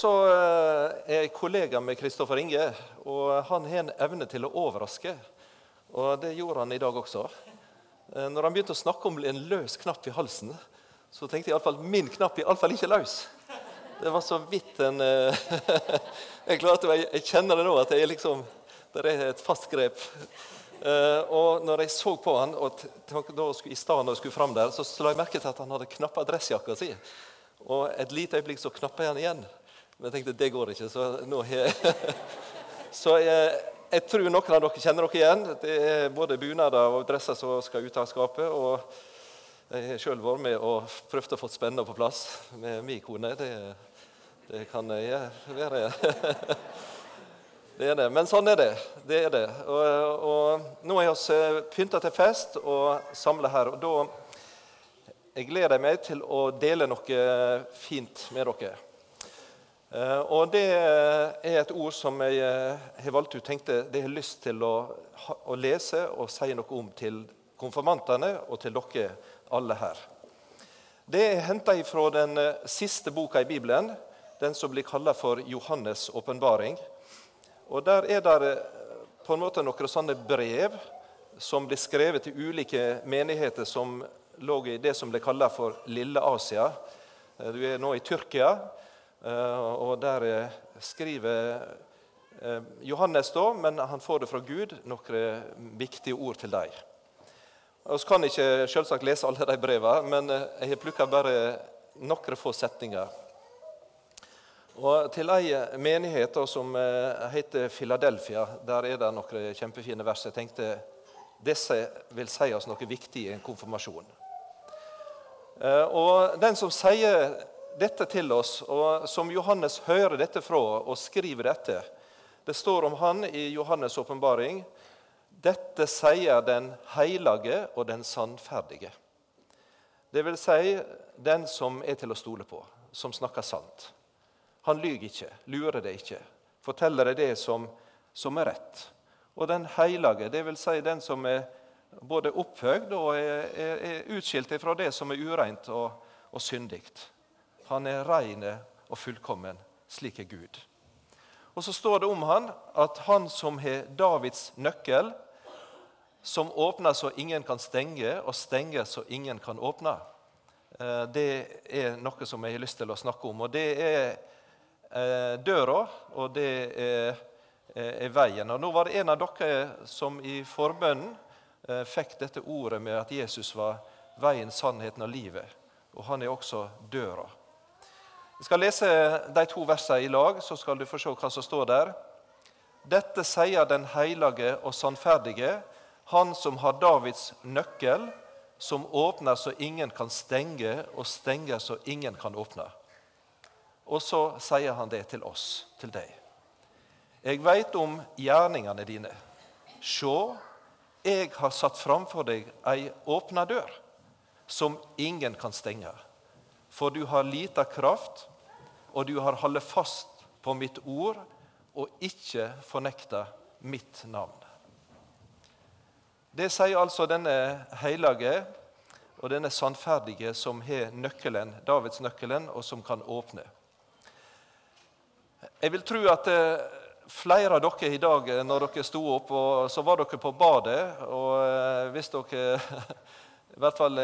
Så eh, er jeg kollega med Kristoffer Inge, og han har en evne til å overraske. Og det gjorde han i dag også. Eh, når han begynte å snakke om en løs knapp i halsen, så tenkte jeg iallfall min knapp er iallfall ikke løs. Det var så vidt en eh, Jeg klarte, jeg kjenner det nå, at jeg liksom, det er et fast grep. Og når jeg så på han, og i stedet når jeg skulle fram der, så la jeg merke til at han hadde knappa dressjakka si. Og et lite øyeblikk så knappa jeg han igjen. Men jeg tenkte det går ikke, så nå har jeg Så jeg, jeg, tror noen av dere kjenner dere igjen. Det er både bunader og dresser som skal ut av skapet. Og jeg har sjøl vært med og prøvd å få spenna på plass med min kone. Det, det kan jeg være. Det er det. Men sånn er det. det, er det. Og, og nå er vi pynta til fest og samla her. og da jeg gleder meg til å dele noe fint med dere. Eh, og Det er et ord som jeg eh, har valgt ut tenkte det har lyst til å, å lese og si noe om til konfirmantene og til dere alle her. Det er henta fra den siste boka i Bibelen, den som blir kalla for Johannes' åpenbaring. Og Der er det eh, på en måte noen sånne brev som blir skrevet til ulike menigheter som lå i det som ble kalla for Lille Asia. Eh, du er nå i Tyrkia, eh, og der skriver Johannes, da, men han får det fra Gud, noen viktige ord til dem. Vi kan ikke selvsagt lese alle de brevene, men jeg har plukka bare noen få setninger. Og Til ei menighet som eh, heter Philadelphia, der er det noen kjempefine vers. Jeg tenkte disse vil si oss noe viktig i en konfirmasjon. Eh, og Den som sier dette til oss, og som Johannes hører dette fra og skriver dette Det står om han i Johannes' åpenbaring. Dette sier den hellige og den sannferdige. Det vil si den som er til å stole på, som snakker sant. Han lyver ikke, lurer deg ikke. Forteller deg det som, som, er rett. Og den hellige, vil Si den som er både opphøyd og er, er, er utskilt fra det som er ureint og, og syndig. Han er ren og fullkommen. Slik er Gud. Og Så står det om han at han som har Davids nøkkel, som åpner så ingen kan stenge, og stenger så ingen kan åpne. Eh, det er noe som jeg har lyst til å snakke om. og det er Eh, døra, og det er, er, veien. Og Nå var det en av dere som i forbønnen eh, fikk dette ordet med at Jesus var veien, sannheten og livet. Og han er også døra. Jeg skal lese de to versene i lag, så skal du få se hva som står der. Dette sier den hellige og sannferdige, han som har Davids nøkkel, som åpner så ingen kan stenge, og stenger så ingen kan åpne. Og så sier han det til oss, til deg. Jeg veit om gjerningene dine. Sjå, jeg har satt framfor deg ei åpna dør, som ingen kan stenge. For du har lita kraft, og du har holdt fast på mitt ord og ikke fornekta mitt navn. Det sier altså denne hellige og denne sannferdige som har nøkkelen, Davidsnøkkelen, og som kan åpne. Jeg vil tro at eh, flere av dere i dag, eh, når dere sto opp, så var dere på badet. Og eh, hvis dere i hvert fall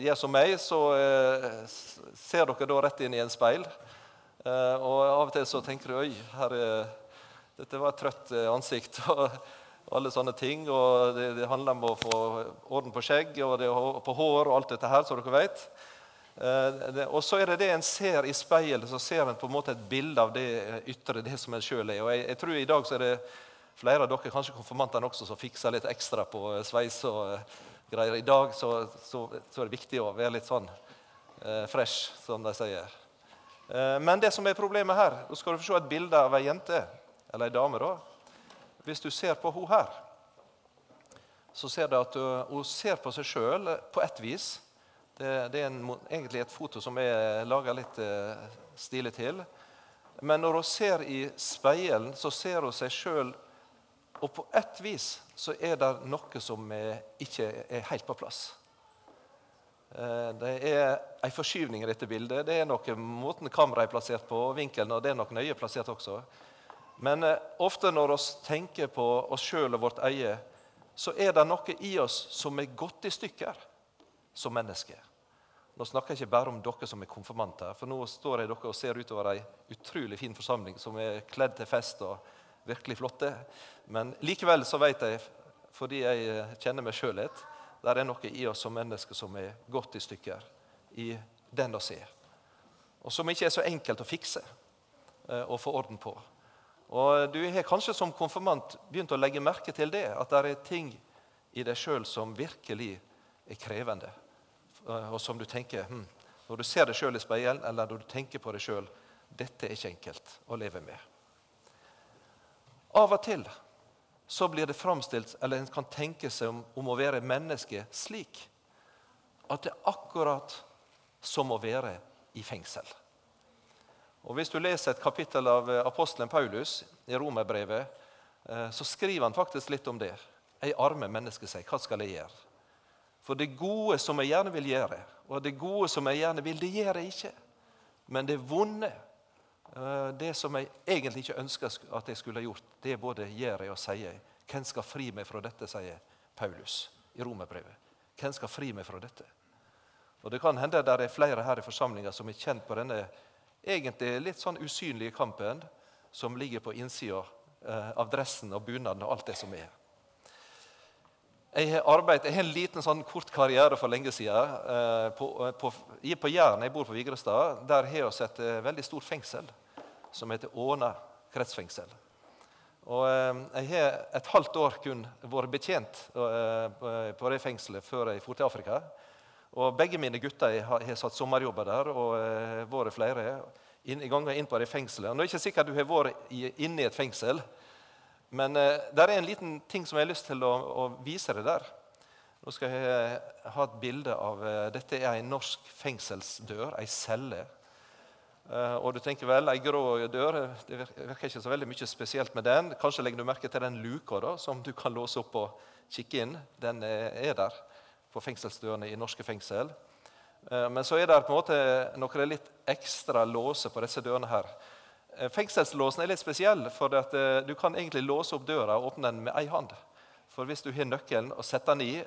gjør som meg, så ser dere da rett inn i en speil. Og av og til så tenker du oi, her, dette var et trøtt ansikt. og alle sånne ting, og Det, det handler om å få orden på skjegg og det, på hår og alt dette her, som dere vet. Eh, og så er det det en ser i speilet, så ser en på en måte et bilde av det ytre, det som en sjøl er. Og jeg, jeg, tror i dag så er det flere av dere, kanskje konfirmantene også, som fikser litt ekstra på eh, sveis og greier. I dag så, så, så, er det viktig å være litt sånn eh, fresh, som de sier. Uh, men det som er problemet her, nå skal du få se et bilde av ei jente, eller ei dame. da. Hvis du ser på henne her, så ser du at hun ser på seg sjøl på ett vis. Det, det er en, egentlig et foto som er laga litt eh, stilig til. Men når hun ser i speilet, så ser hun seg sjøl, og på ett vis så er det noe som ikke er helt på plass. Eh, det er en forskyvning i dette bildet. Det er noe måten kameraet er plassert på, vinkelen, og det er nok nøye plassert også. Men eh, ofte når vi tenker på oss sjøl og vårt eie, så er det noe i oss som er gått i stykker som mennesker. Nå snakker jeg ikke bare om dere som er konfirmanter, for nå står jeg dere og ser utover ei utrolig fin forsamling som er kledd til fest og virkelig flotte. Men likevel så vet jeg, fordi jeg kjenner meg sjøl litt, det er noe i oss som mennesker som er gått i stykker i den å se. Og som ikke er så enkelt å fikse eh, og få orden på. Og Du har kanskje som konfirmant begynt å legge merke til det, at det er ting i deg sjøl som virkelig er krevende. Eh, og som du tenker hm, Når du ser deg sjøl i speilet, eller når du tenker på deg sjøl dette er ikke enkelt å leve med. Av og til så blir det framstilt, eller en kan tenke seg om, om, å være menneske slik at det er akkurat som å være i fengsel. Og Hvis du leser et kapittel av eh, apostelen Paulus i Romerbrevet, eh, så skriver han faktisk litt om det. Ei arme menneske sier, hva skal jeg gjøre? For det gode som jeg gjerne vil gjøre, og det gode som jeg gjerne vil, det gjør jeg ikke. Men det vonde, det som jeg egentlig ikke ønska at jeg skulle ha gjort, det både gjør jeg og sier. Hvem skal fri meg fra dette, sier Paulus i Romerbrevet. Hvem skal fri meg fra dette? Og Det kan hende det er flere her i forsamlinga som er kjent på denne egentlig litt sånn usynlige kampen som ligger på innsida eh, av dressen og bunaden og alt det som er. Jeg har, arbeidet, jeg har en liten sånn kort karriere for lenge siden. Eh, på, på, på Jæren, jeg bor på Vigrestad, der har vi et veldig stort fengsel som heter Åna kretsfengsel. Og eh, Jeg har et halvt år kun vært betjent eh, på det fengselet før jeg dro til Afrika. Og Begge mine gutter har, har satt sommerjobber der og uh, vært flere inn, ganger inn på det fengselet. Og nå er det ikke sikkert du har vært inne i et fengsel, men eh, det er en liten ting som jeg har lyst til å, å vise deg der. Nå skal jeg ha et bilde av eh, Dette er en norsk fengselsdør, ei celle. Eh, og du tenker vel, Ei grå dør det virker ikke så veldig mye spesielt med den. Kanskje legger du merke til den luka da, som du kan låse opp og kikke inn. Den er der på fengselsdørene i norske fengsel. Uh, men så er det på en måte noen litt ekstra låser på disse dørene. her. Uh, fengselslåsen er litt spesiell, for at, du kan egentlig låse opp døra og åpne den med ei hand. For hvis du har nøkkelen og setter den i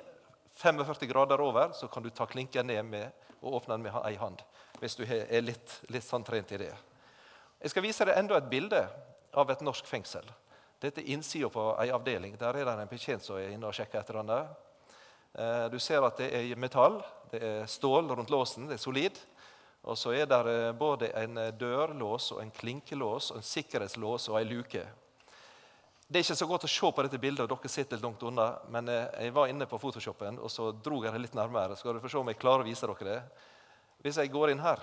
45 grader over, så kan du ta klinken ned med og åpne den med ei hand hvis du er litt, litt sånn trent i det. Jeg skal vise deg enda et bilde av et norsk fengsel. Dette er innsida på ei avdeling. Der er det en betjent som er inne og sjekker et eller annet. Eh, du ser at det er metall, det er stål rundt låsen, det er solid. Og så er det eh, både en dørlås, og en klinkelås, og en sikkerhetslås og ei luke. Det er ikke så godt å se på dette bildet, og dere sitter langt unna, men eh, jeg var inne på Photoshopen og så dro jeg det litt nærmere. Skal dere få se om jeg klarer å vise dere det. Hvis jeg går inn her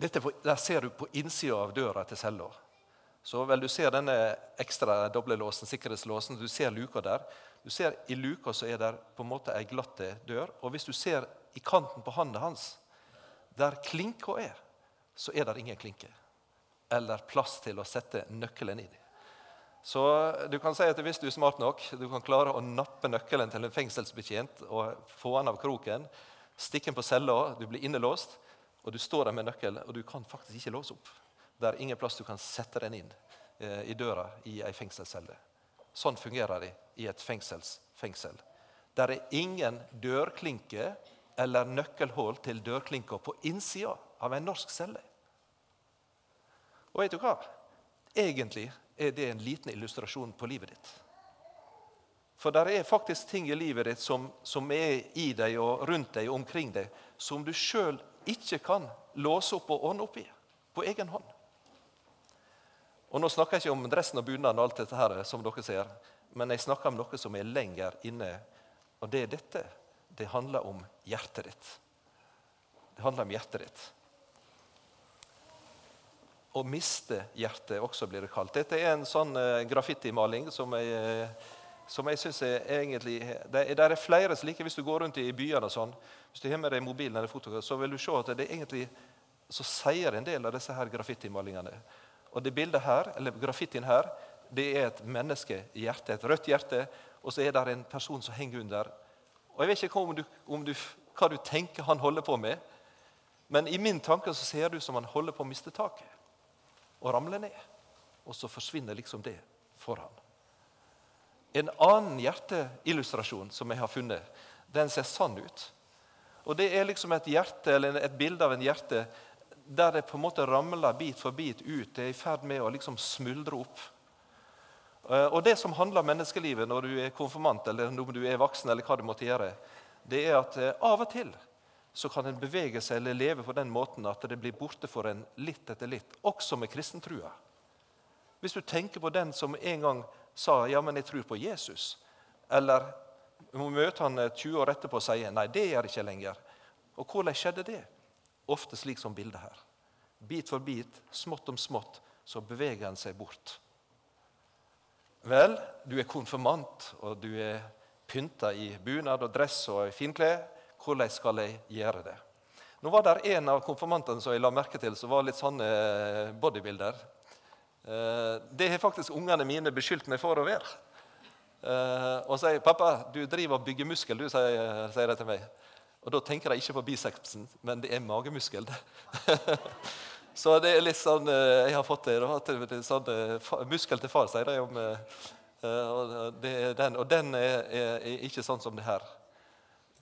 på, Der ser du på innsida av døra til cella. Så vel, Du ser denne ekstra doblelåsen, sikkerhetslåsen. Du ser luka der. Du ser I luka så er det på en måte ei glatt dør. Og hvis du ser i kanten på handa hans, der klinka er, så er det ingen klinke. Eller plass til å sette nøkkelen i i. Så du kan si at hvis du er smart nok, du kan klare å nappe nøkkelen til en fengselsbetjent og få han av kroken, stikke den på cella, du blir innelåst, og du står der med nøkkel, og du kan faktisk ikke låse opp. Det er ingen plass du kan sette den inn eh, i døra i ei fengselscelle. Sånn fungerer det i et fengselsfengsel. Der er ingen dørklinke eller nøkkelhull til dørklinka på innsida av en norsk celle. Og vet du hva? Egentlig er det en liten illustrasjon på livet ditt. For det er faktisk ting i livet ditt som, som, er i deg og rundt deg og omkring deg, som du sjøl ikke kan låse opp og ordne opp i på egen hånd. Og Nå snakker jeg ikke om dressen og bunaden, og alt dette her, som dere ser, men jeg snakker om noe som er lenger inne. Og det er dette. Det handler om hjertet ditt. Det handler om hjertet ditt. Å miste hjertet også, blir det kalt. Dette er en sånn uh, graffitimaling som jeg uh, som jeg synes er egentlig, det er, er, flere slike. Hvis du går rundt i byene, og sånn, hvis du har med deg mobilen eller fotografi, så vil du se at det egentlig så sier en del av disse her graffitimalingene. Og det bildet her, eller graffitien her, det er et menneskehjerte, et rødt hjerte, og så er det en person som henger under Og Jeg vet ikke om du, om du, hva du tenker han holder på med, men i min tanke så ser ut som han holder på å miste taket og ramle ned. Og så forsvinner liksom det for han. En annen hjerteillustrasjon som jeg har funnet, den ser sann ut. Og Det er liksom et hjerte, eller et bilde av en hjerte der det på en måte ramler bit for bit ut. Det er i ferd med å liksom smuldre opp. Eh, og Det som handler om menneskelivet når du er konfirmant eller når du er voksen, eller hva du måtte gjøre, det er at eh, av og til så kan en bevege seg eller leve på den måten at det blir borte for en litt etter litt, også med kristentrua. Hvis du tenker på den som en gang sa 'ja, men jeg tror på Jesus', eller må møte han 20 år etterpå og sier 'nei, det gjør jeg ikke lenger'. Og hvordan skjedde det? Ofte slik som bildet her. Bit for bit, smått om smått, så beveger en seg bort. Vel, du er konfirmant, og du er pynta i bunad og dress og finklær. Hvordan skal jeg gjøre det? Nå var det En av konfirmantene som jeg la merke til, som var litt sånne eh, bodybuilder. Eh, det har faktisk ungene mine beskyldt meg for å være. Eh, og sier 'Pappa, du driver og bygger muskel', du, sier, sier de til meg. Og Da tenker jeg ikke på bicepsen, men det er magemuskel. Så det er litt sånn Jeg har fått det. Da, sånn, muskel til far, sier de om og, den, og den er, er, er, ikke sånn som det her.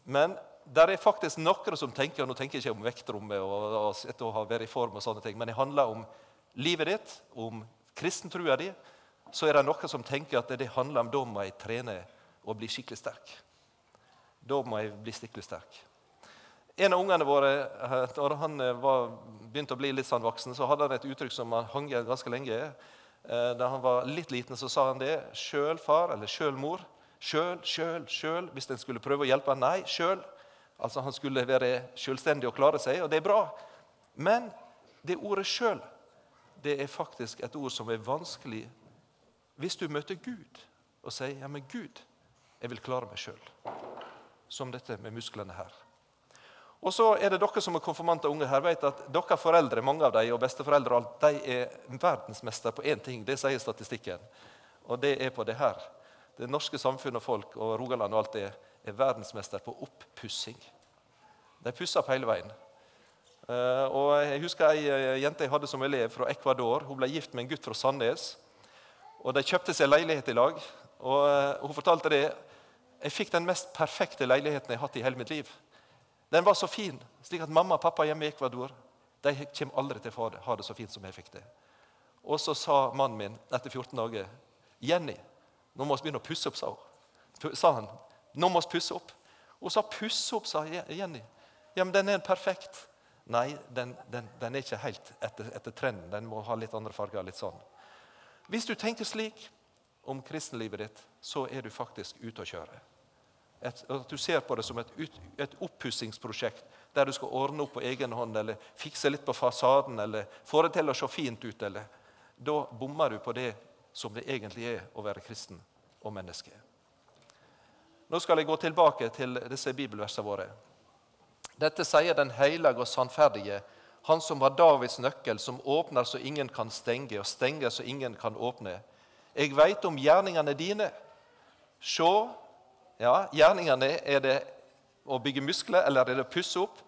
Men det er faktisk noen som tenker og Nå tenker jeg ikke om vektrommet og, og, og å ha vært i form, og sånne ting, men det handler om livet ditt, om kristentrua di. Så er det noen som tenker at det handler om da må jeg trene og bli skikkelig sterk. Da må jeg bli skikkelig sterk. En av ungene våre når han var, begynte å bli litt sånn voksen, så hadde han et uttrykk som han hang igjen ganske lenge. Eh, da han var litt liten, så sa han det. Sjøl far eller sjøl mor. Sjøl, sjøl, sjøl. Hvis en skulle prøve å hjelpe nei, sjøl. Altså Han skulle være selvstendig og klare seg, og det er bra. Men det ordet 'sjøl' det er faktisk et ord som er vanskelig hvis du møter Gud og sier 'ja, men Gud, jeg vil klare meg sjøl'. Som dette med musklene her. Og så er det Dere som er konfirmante unge her, vet at dere foreldre mange av de, og besteforeldre de er verdensmester på én ting. Det sier statistikken. Og det er på det her. Det norske samfunnet og folk og Rogaland og alt det er verdensmester på oppussing. De pusser opp hele veien. Uh, og Jeg husker ei uh, jente jeg hadde som elev fra Ecuador. Hun ble gift med en gutt fra Sandnes. Og De kjøpte seg leilighet i lag. Og uh, Hun fortalte det. Jeg fikk den mest perfekte leiligheten jeg har hatt i hele mitt liv. Den var så fin, slik at mamma og pappa hjemme i Ecuador de kommer aldri til å ha det så fint som jeg fikk det. Og så sa mannen min etter 14 dager Jenny, nå må vi begynne å pusse opp, sa, hun. sa han. Nå må vi pusse opp. Hun sa 'pusse opp', sa Jenny. Ja, men den er perfekt. Nei, den, den, den er ikke helt etter, etter, trenden. Den må ha litt andre farger. litt sånn. Hvis du tenker slik om kristenlivet ditt, så er du faktisk ute å kjøre. Et, at du ser på det som et, et oppussingsprosjekt der du skal ordne opp på egen hånd eller fikse litt på fasaden eller få det til å se fint ut. Eller. Da bommer du på det som det egentlig er å være kristen og menneske. Nå skal jeg gå tilbake til disse bibelversene våre. Dette sier den hellige og sannferdige, han som var Davids nøkkel, som åpner så ingen kan stenge, og stenger så ingen kan åpne. Jeg veit om gjerningene dine. Se, ja, Gjerningene er det å bygge muskler, eller er det å pusse opp?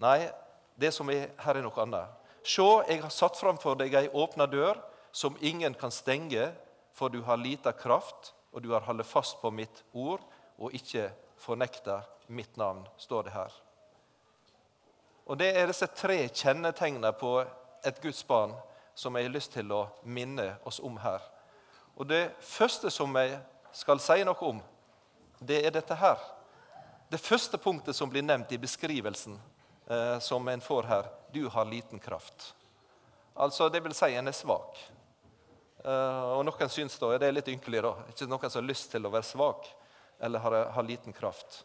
Nei, det som er her, er noe annet. Se, jeg har satt framfor deg ei åpna dør som ingen kan stenge, for du har lita kraft, og du har holdt fast på mitt ord og ikke fornekta mitt navn, står det her. Og Det er disse tre kjennetegnene på et Guds barn som jeg har lyst til å minne oss om her. Og Det første som jeg skal si noe om, det er dette her. Det første punktet som blir nevnt i beskrivelsen eh, som en får her Du har liten kraft. Altså, Det vil si en er svak. Eh, og Noen syns da, det er litt ynkelig. da, Ikke noen som har lyst til å være svak eller har, har liten kraft.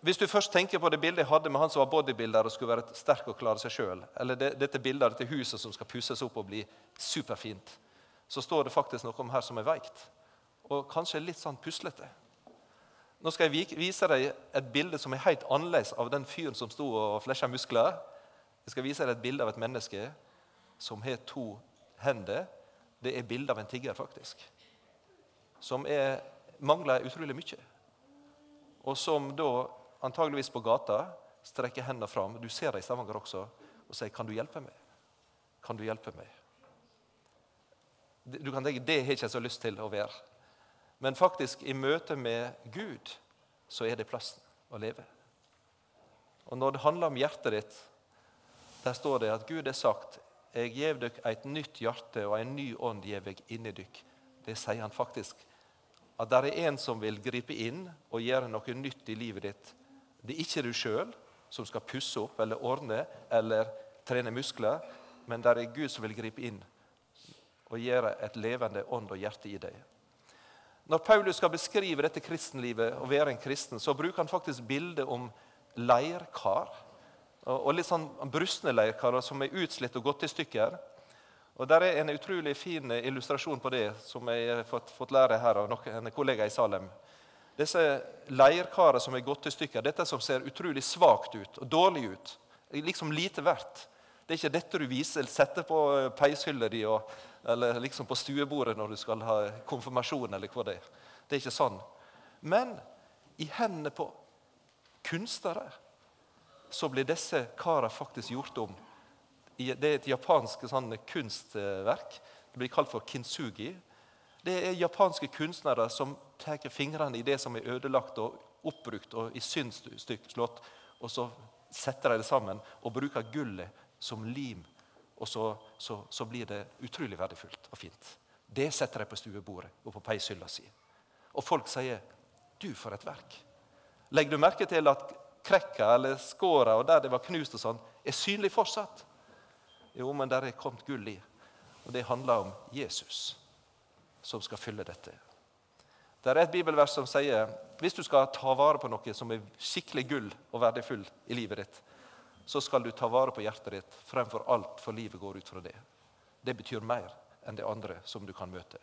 Hvis du først tenker på det bildet jeg hadde med han som var bodybuilder og skulle være sterk og klare seg sjøl, eller det, dette bildet av dette huset som skal pusses opp og bli superfint, så står det faktisk noe om her som er veikt. Og kanskje litt sånn puslete. Nå skal jeg vise deg et bilde som er helt annerledes av den fyren som sto og flesja muskler. Jeg skal vise deg et bilde av et menneske som har to hender. Det er bilde av en tigger, faktisk. Som er, mangler utrolig mye. og som da antageligvis på gata strekker hendene fram. Du ser det i Stavanger også. Og sier 'Kan du hjelpe meg?' Kan du hjelpe meg? Du kan tenke, Det har jeg ikke så lyst til å være. Men faktisk, i møte med Gud, så er det plassen å leve. Og når det handler om hjertet ditt, der står det at Gud har sagt jeg gjev dykk et nytt hjerte og en ny ånd gjev jeg inni dykk. Det sier han faktisk. At det er en som vil gripe inn og gjøre noe nytt i livet ditt. Det er ikke du sjøl som skal pusse opp eller ordne eller trene muskler, men det er Gud som vil gripe inn og gjøre et levende ånd og hjerte i deg. Når Paulus skal beskrive dette kristenlivet og være en kristen, så bruker han faktisk bildet om leirkar. Og litt sånn brustne leirkarer som er utslitt og gått i stykker. Og Der er en utrolig fin illustrasjon på det som jeg har fått, fått lære her av en kollega i Salem. Disse leirkarene som er gått i stykker, dette som ser utrolig svakt ut og dårlig ut, liksom lite verdt. Det er ikke dette du viser, setter på peishylla di eller liksom på stuebordet når du skal ha konfirmasjon. eller hva Det er. Det er ikke sånn. Men i hendene på kunstnere så blir disse karene faktisk gjort om. Det er et japansk sånn kunstverk. Det blir kalt for kintsugi. Det er japanske kunstnere som tar fingrene i det som er ødelagt og oppbrukt og i synd slått, og så setter de det sammen og bruker gullet som lim. Og så, så, så, blir det utrolig verdifullt og fint. Det setter de på stuebordet og på peishylla si. Og folk sier 'Du, for et verk'. Legger du merke til at krekka eller skåra og der det var knust, og sånn, er synlig fortsatt? Jo, men der er kommet gull i. Og det handler om Jesus som skal fylle dette. Det er et bibelvers som sier hvis du skal ta vare på noe som er skikkelig gull og verdifull i livet ditt, så skal du ta vare på hjertet ditt fremfor alt, for livet går ut fra det. Det betyr mer enn det andre som du kan møte.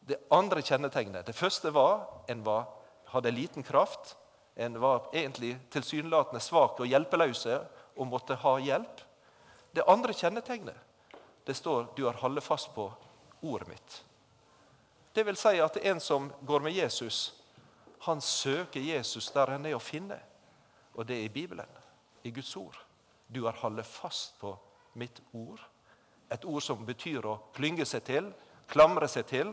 Det andre kjennetegnet Det første var en var, hadde liten kraft. En var egentlig tilsynelatende svak og hjelpeløse og måtte ha hjelp. Det andre kjennetegnet det står du har holdt fast på ordet mitt. Det vil si at en som går med Jesus, han søker Jesus der han er å finne. Og det er i Bibelen i Guds ord. Du har holdt fast på mitt ord. Et ord som betyr å klynge seg til, klamre seg til,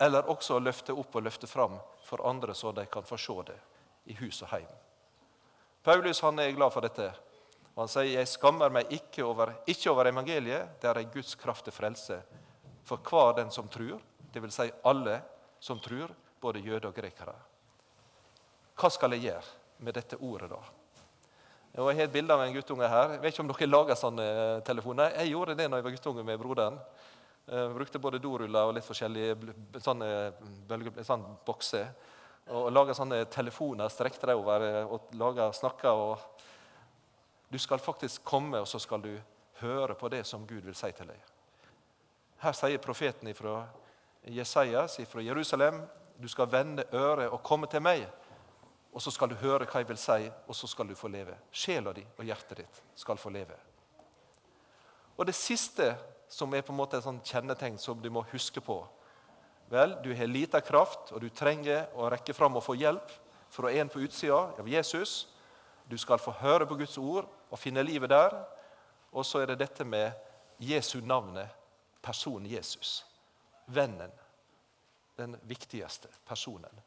eller også å løfte opp og løfte fram for andre, så de kan få se det i hus og heim. Paulus han er glad for dette. Han sier, 'Jeg skammer meg ikke over, ikke over evangeliet, det er en Guds kraft til frelse.' For hver den som tror, dvs. Si alle som tror, både jøder og grekere. Hva skal jeg gjøre med dette ordet, da? Og Jeg har et bilde av en guttunge her. Jeg vet ikke om dere lager sånne eh, telefoner. Jeg gjorde det når jeg var guttunge med broderen. Jeg eh, brukte både doruller og litt forskjellige sånne, bølge, sånne bokser. Og laga sånne telefoner, strekte dem over eh, og laga snakker. Og du skal faktisk komme, og så skal du høre på det som Gud vil si til deg. Her sier profeten fra Jesajas fra Jerusalem du skal vende øret og komme til meg og så skal du høre hva jeg vil si, og så skal du få leve. Sjela di og hjertet ditt skal få leve. Og det siste som er på en måte et sånt kjennetegn som du må huske på Vel, du har lita kraft, og du trenger å rekke fram og få hjelp fra en på utsida av Jesus. Du skal få høre på Guds ord og finne livet der. Og så er det dette med Jesu navnet, personen Jesus. Vennen. Den viktigste personen.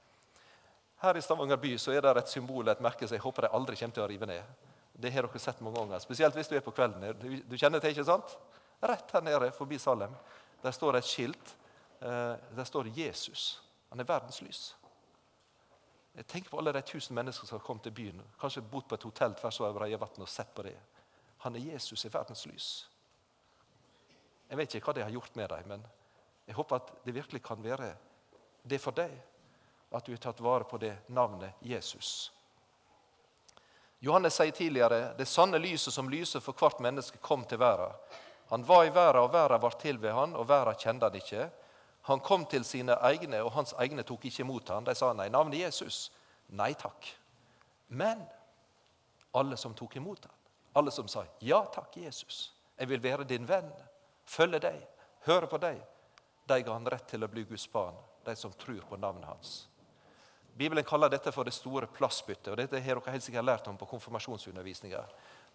Her i Stavanger by så er det et symbol et merke som jeg håper de aldri kommer til å rive ned. Det har dere sett mange ganger, spesielt hvis du er på kvelden. Du, kjenner til, ikke sant? Rett her nede forbi Salem. Der står et skilt. Eh, der står 'Jesus'. Han er verdens lys. Tenker på alle de tusen mennesker som har kommet til byen. Kanskje bodd på et hotell tvers over Breiavatn og sett på det. Han er Jesus i verdens lys. Jeg vet ikke hva det har gjort med dem, men jeg håper at det virkelig kan være det for deg at du har tatt vare på det navnet Jesus. Johannes sier tidligere det sanne lyset som lyser for hvert menneske, kom til verden. Han var i verden, og verden var til ved han, og verden kjente han ikke. Han kom til sine egne, og hans egne tok ikke imot han. De sa nei, navnet Jesus. Nei takk. Men alle som tok imot han, alle som sa ja takk, Jesus, jeg vil være din venn, følge deg, høre på deg, de ga han rett til å bli Guds barn, de som tror på navnet hans. Bibelen kaller dette for det store plassbyttet. og Dette har dere helt sikkert lært om på konfirmasjonsundervisninga.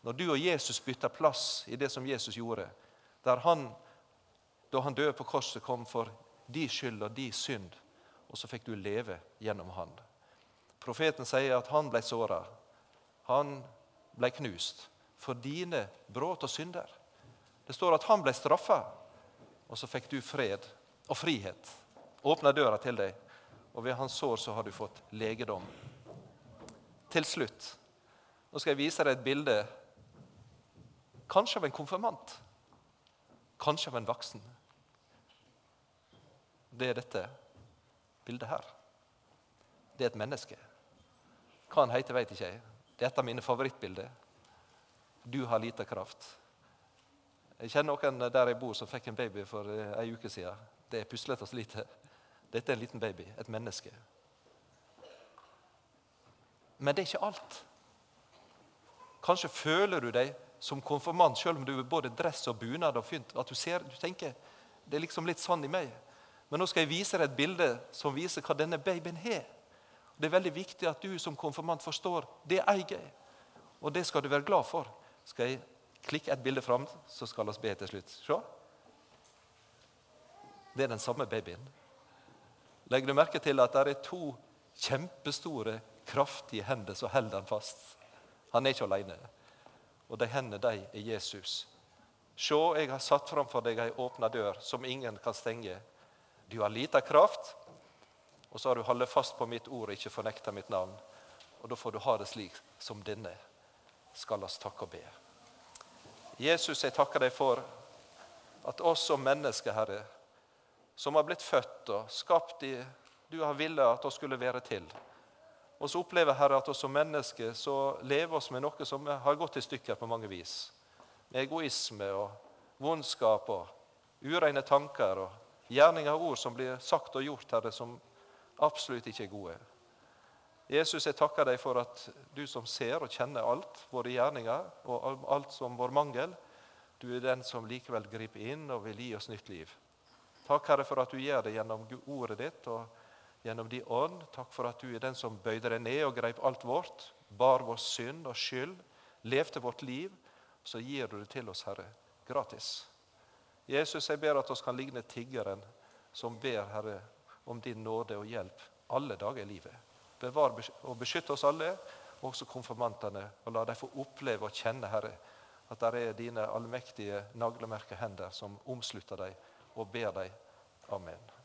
Når du og Jesus bytter plass i det som Jesus gjorde, der han, da han døde på korset, kom for din skyld og din synd, og så fikk du leve gjennom han. Profeten sier at han ble såra, han ble knust for dine brudd og synder. Det står at han ble straffa, og så fikk du fred og frihet. Åpna døra til deg, og ved hans sår så har du fått legedom. Til slutt nå skal jeg vise deg et bilde, kanskje av en konfirmant, kanskje av en voksen. Det er dette bildet her. Det er et menneske. Hva han heter, vet ikke jeg. Det er et av mine favorittbilder. Du har lite kraft. Jeg kjenner noen der jeg bor som fikk en baby for ei uke siden. Det er puslete og slite. Dette er en liten baby, et menneske. Men det er ikke alt. Kanskje føler du deg som konfirmant selv om du er både dress og bunad og fynt. At du, ser, du tenker det er liksom litt sånn i meg. Men nå skal jeg vise deg et bilde som viser hva denne babyen har. Det er veldig viktig at du som konfirmant forstår det eier jeg. Og det skal du være glad for. Skal jeg klikke et bilde fram, så skal vi be til slutt. Se. Det er den samme babyen. Legger du merke til at det er to kjempestore, kraftige hender som holder han fast? Han er ikke alene. Og de hendene de er Jesus. Se, jeg har satt framfor deg ei åpna dør som ingen kan stenge. Du har lita kraft, og så har du holdt fast på mitt ord og ikke fornekta mitt navn. Og da får du ha det slik som denne skal oss takke og be. Jesus, jeg takker deg for at oss som mennesker, Herre, som har blitt født og skapt i Du har villet at vi skulle være til. Og så opplever Herre at vi som mennesker så lever oss med noe som har gått i stykker på mange vis. Med egoisme og vondskap og ureine tanker og gjerninger og ord som blir sagt og gjort, Herre, som absolutt ikke er gode. Jesus, jeg takker deg for at du som ser og kjenner alt, våre gjerninger og alt som vår mangel, du er den som likevel griper inn og vil gi oss nytt liv. Takk, Herre, for at du gjør det gjennom ordet ditt og gjennom din ånd. Takk for at du er den som bøyde deg ned og greip alt vårt, bar vår synd og skyld, levde vårt liv. Så gir du det til oss, Herre, gratis. Jesus, jeg ber at oss kan ligne tiggeren som ber, Herre, om din nåde og hjelp alle dager i livet. Bevar og beskytt oss alle, også konfirmantene, og la dem få oppleve og kjenne, Herre, at det er dine allmektige naglemerkede hender som omslutter dem og ber deg. Amen.